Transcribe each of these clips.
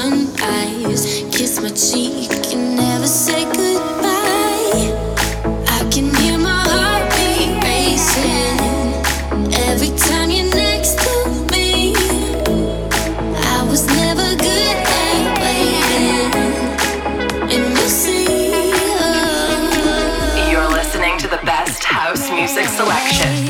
sunrise. Kiss my cheek and never say goodbye. I can hear my heart beat racing every time you're next to me. I was never good at waiting, and you see. Oh. You're listening to the best house music selection.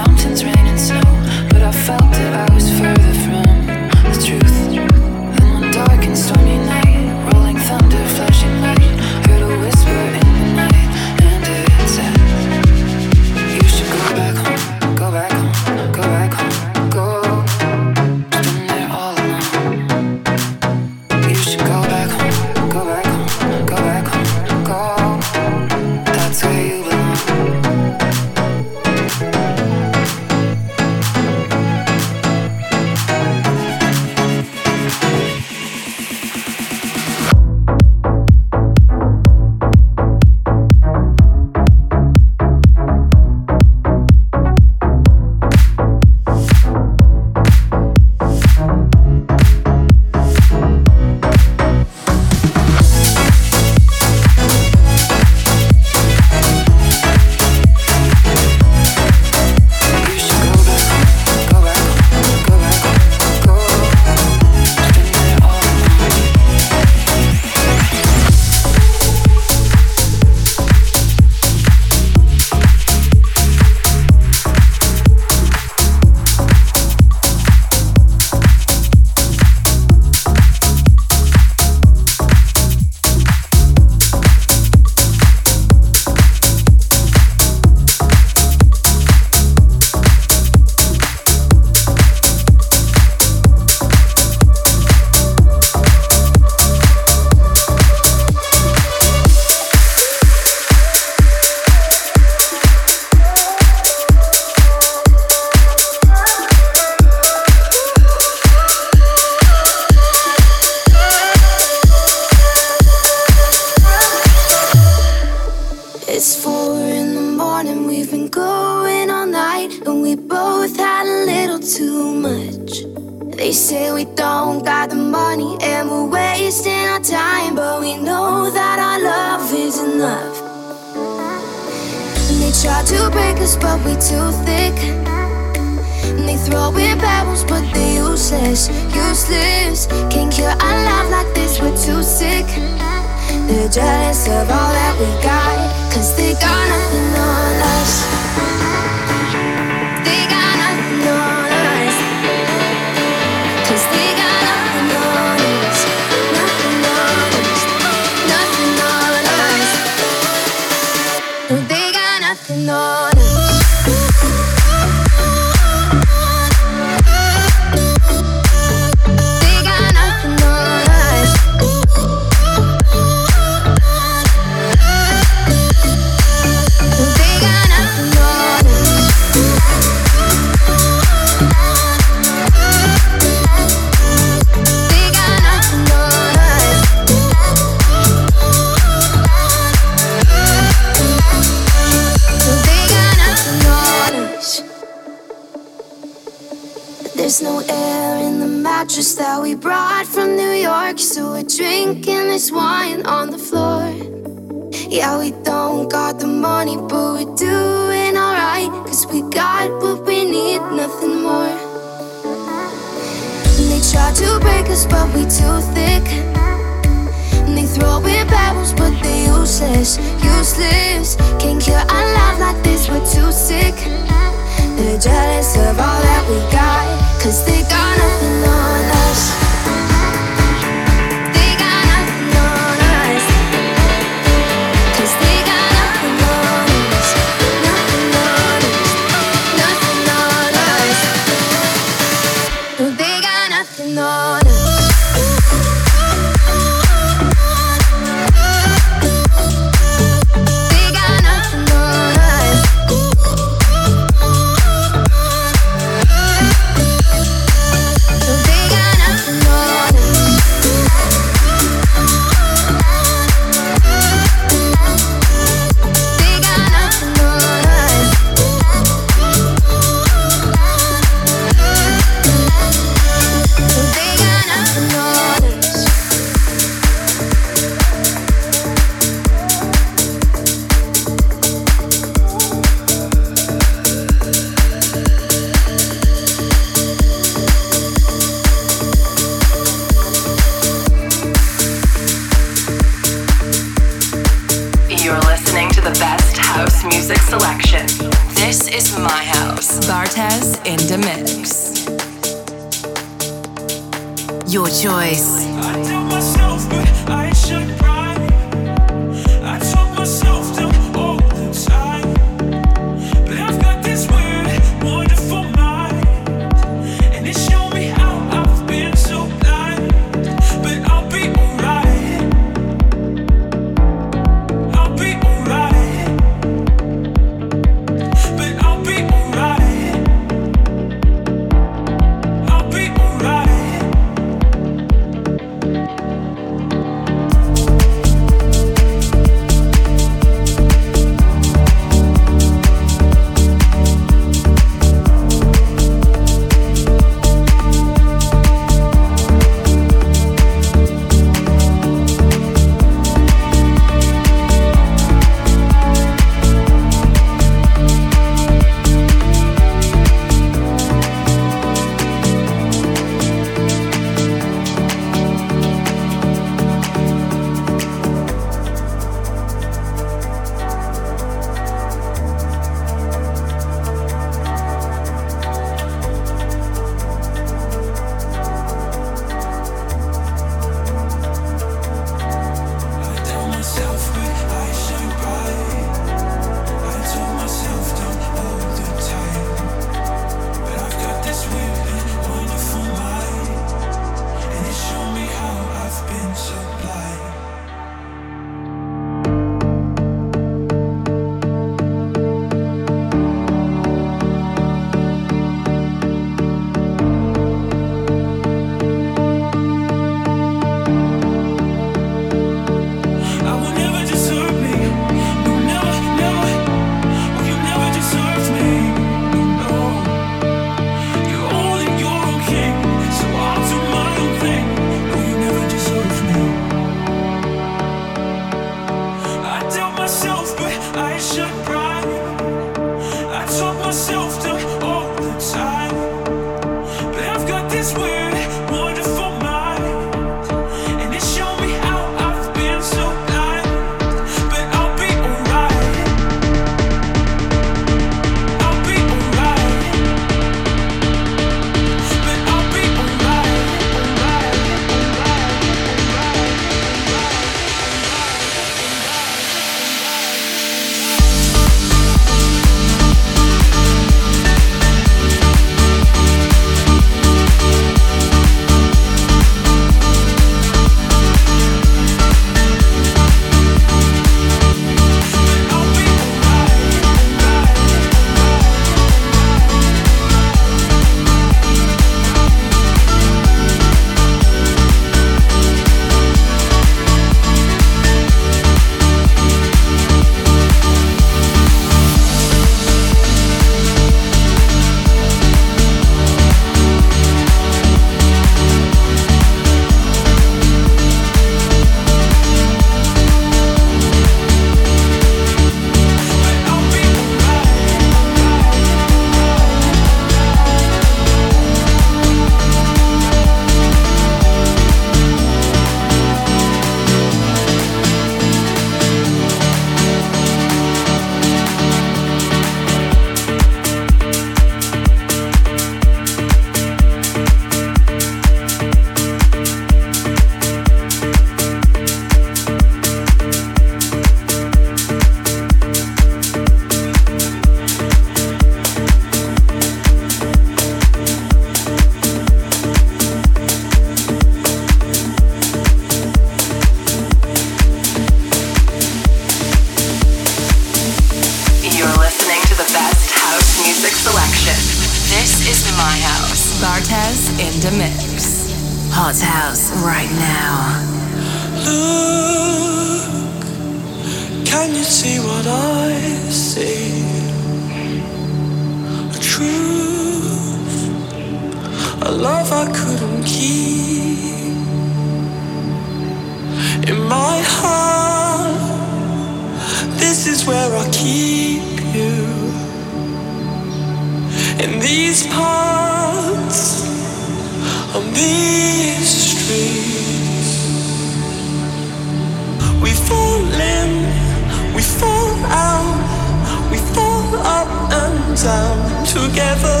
sound together.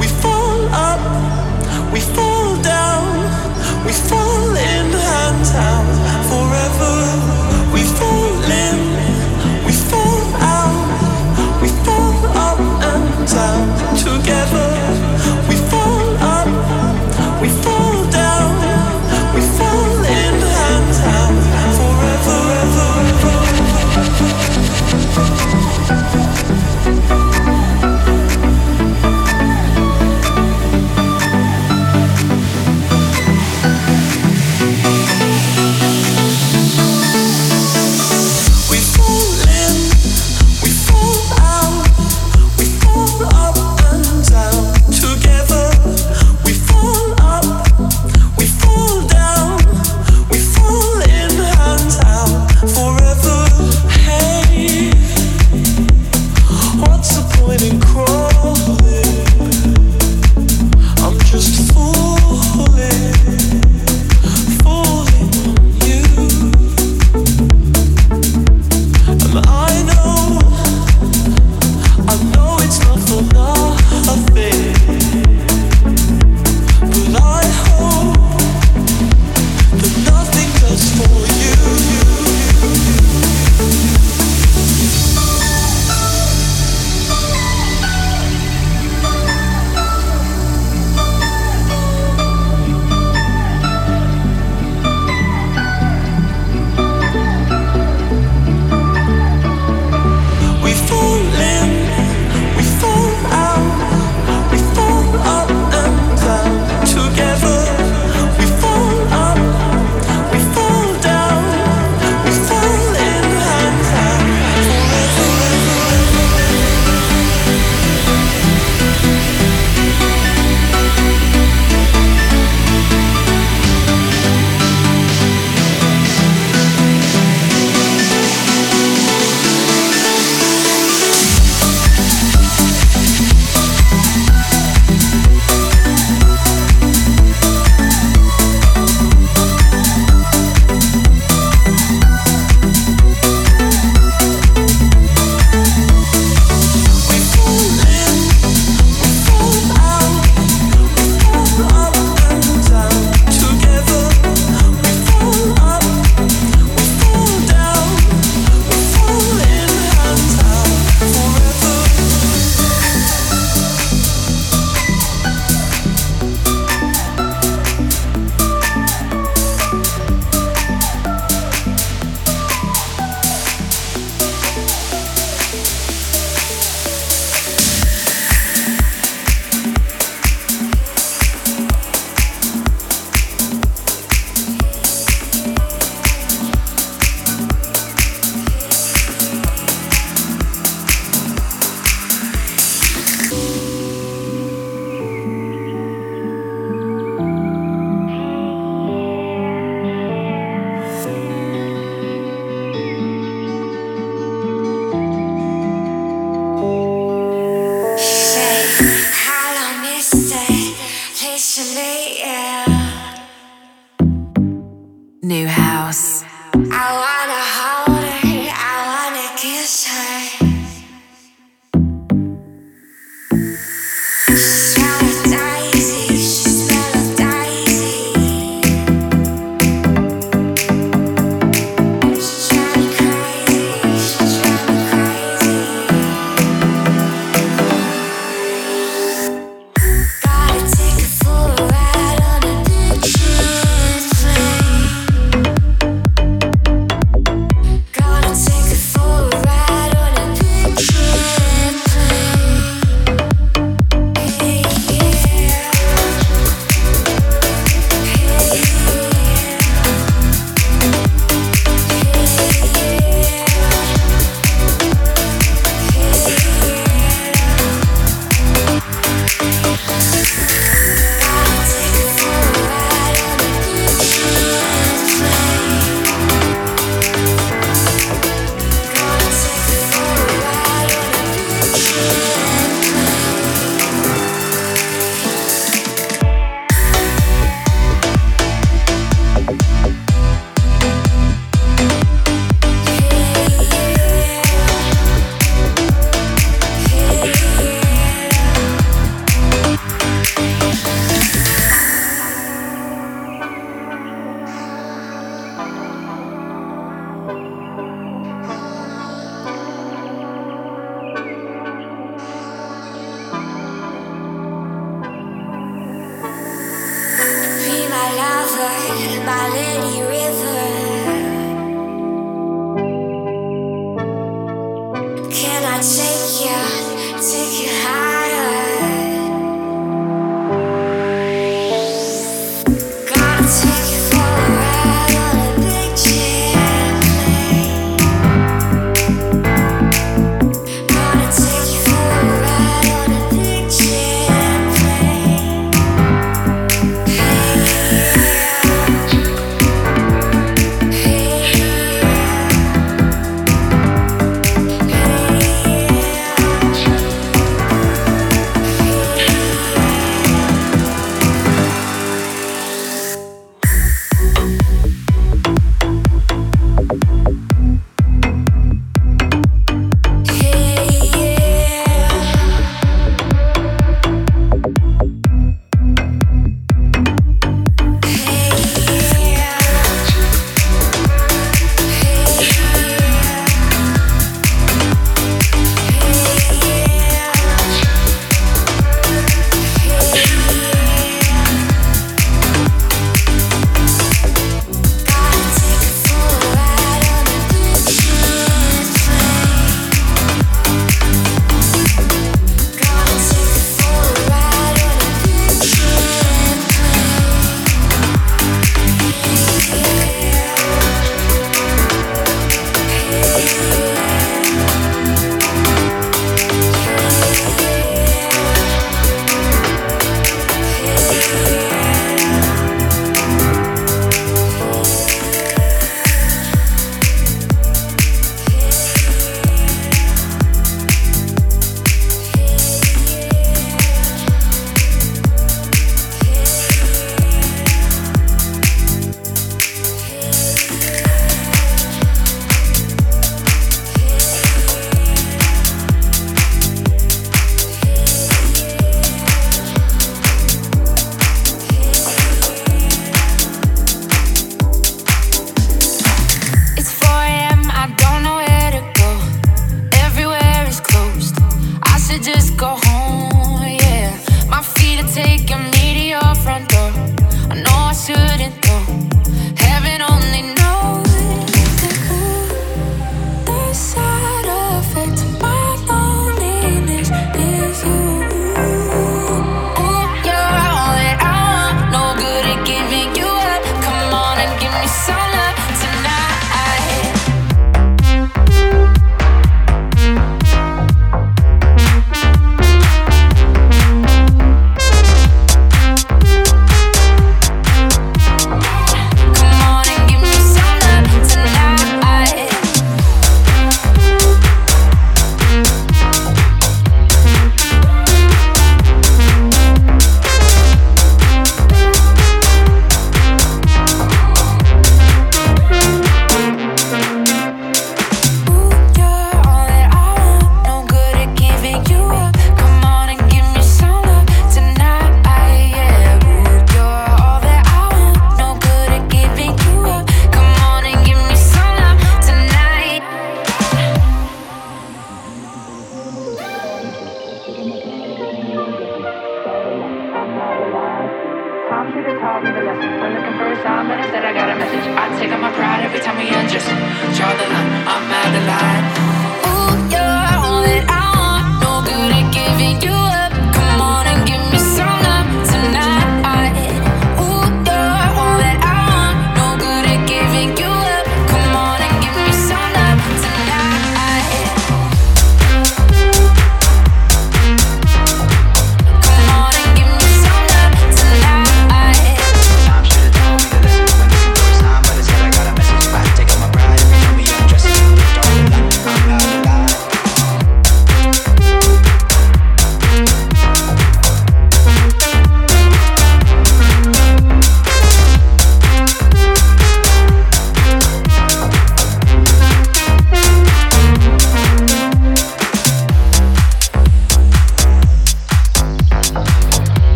We fall up, we fall down, we fall in hands out forever. We fall in, we fall out, we fall up and down together.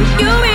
You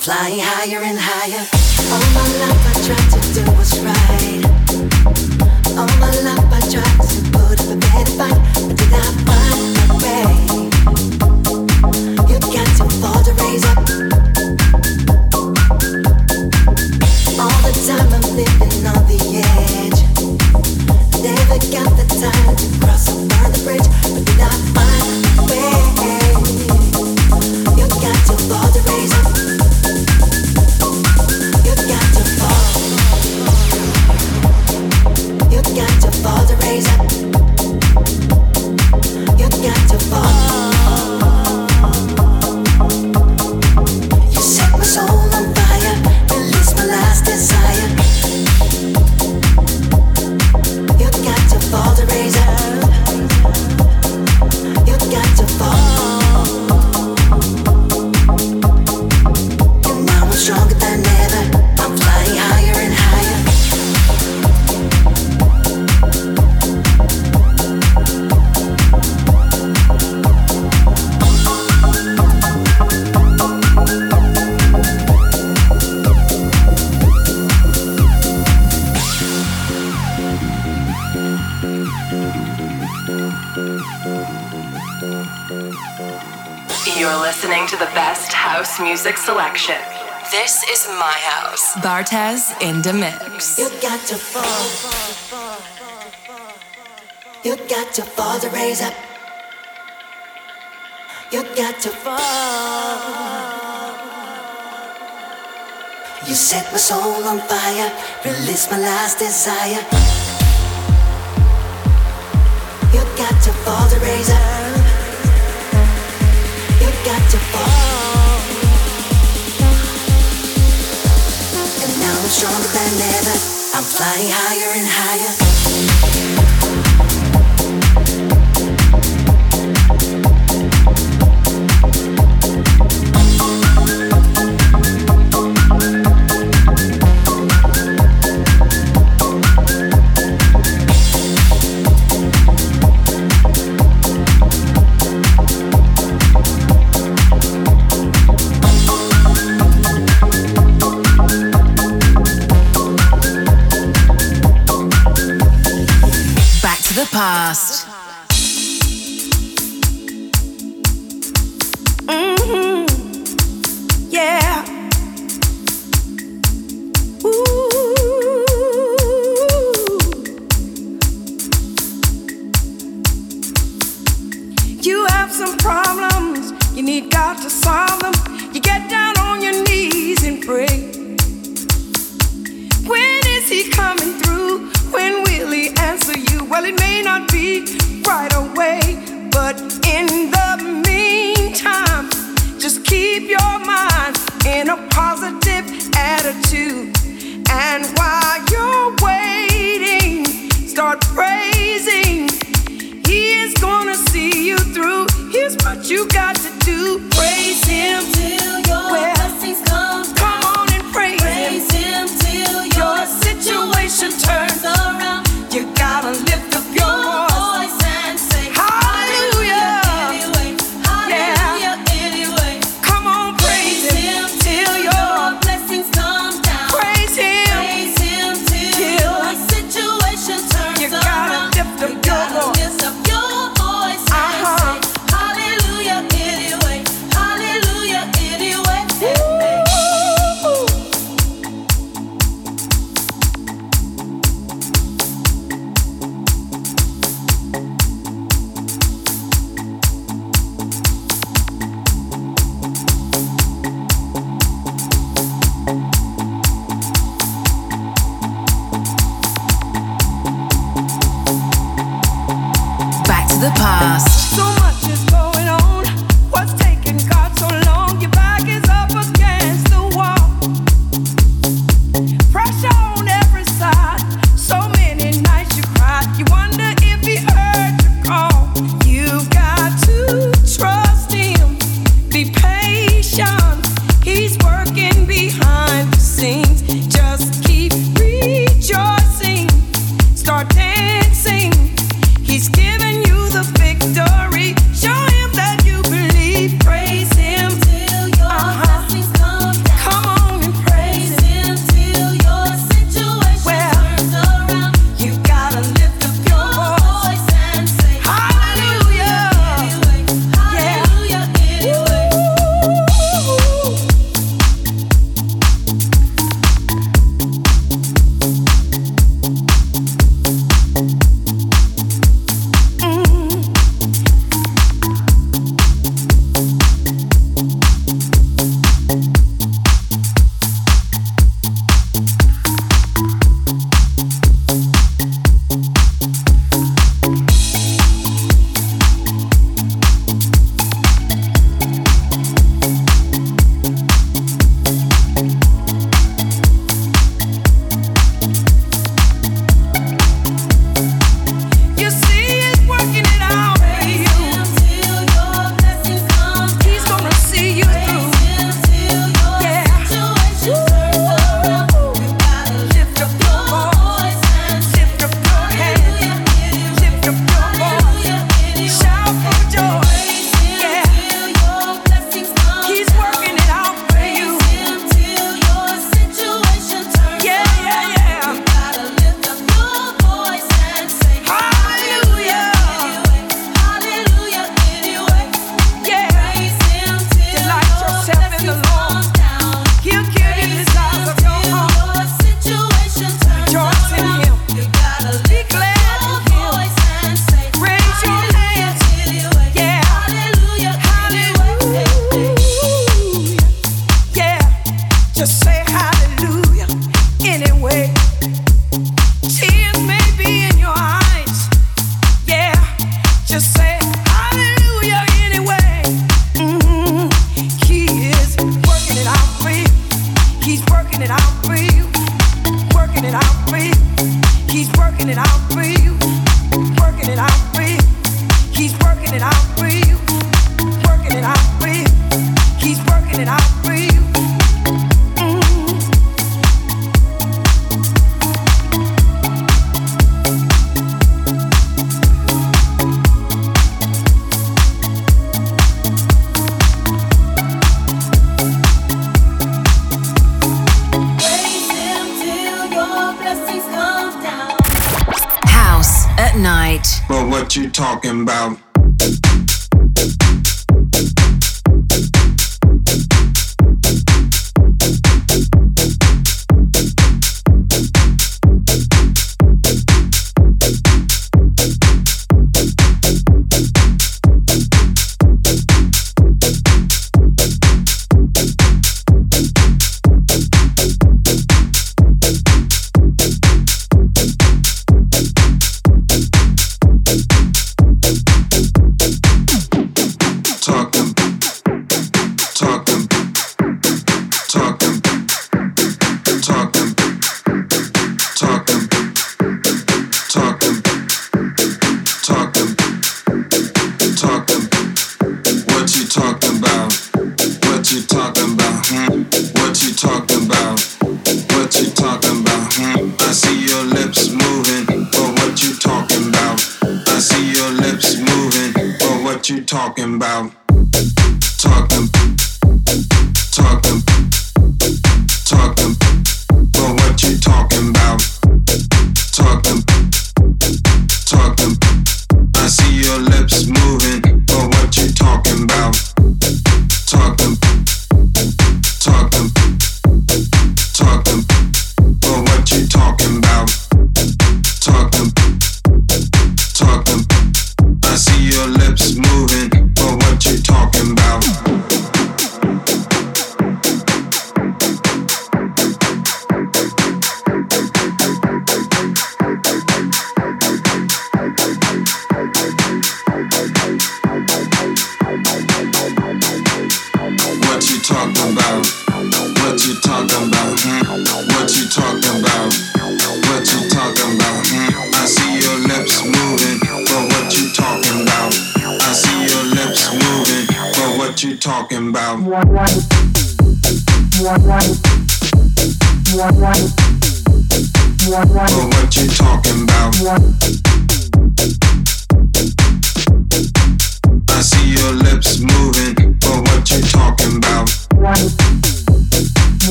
flying higher and higher. All my life I tried to do what's right. Bartez in the mix. You got to fall. You got to fall to raise up. You got to fall. You set my soul on fire, release my last desire. You got to fall to raise up. You got to fall. Stronger than ever. I'm flying higher and higher. Past. Here's what you got to do praise Him till your well, blessings come. Come on and praise, praise Him. him till your, your situation turns around. You gotta lift working it out free. He's working it out free. what you talking about.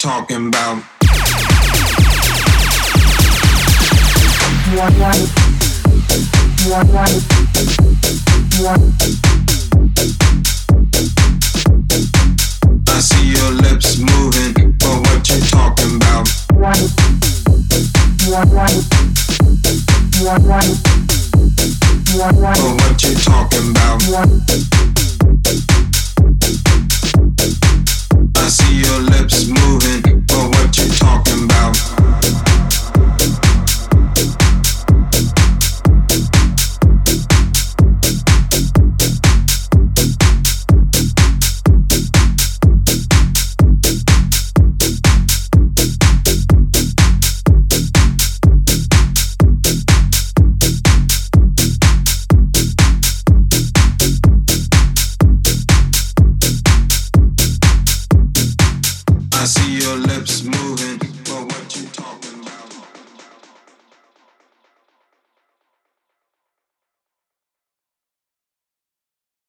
talking about. I see your lips moving, but what you talking about? But what you talking about?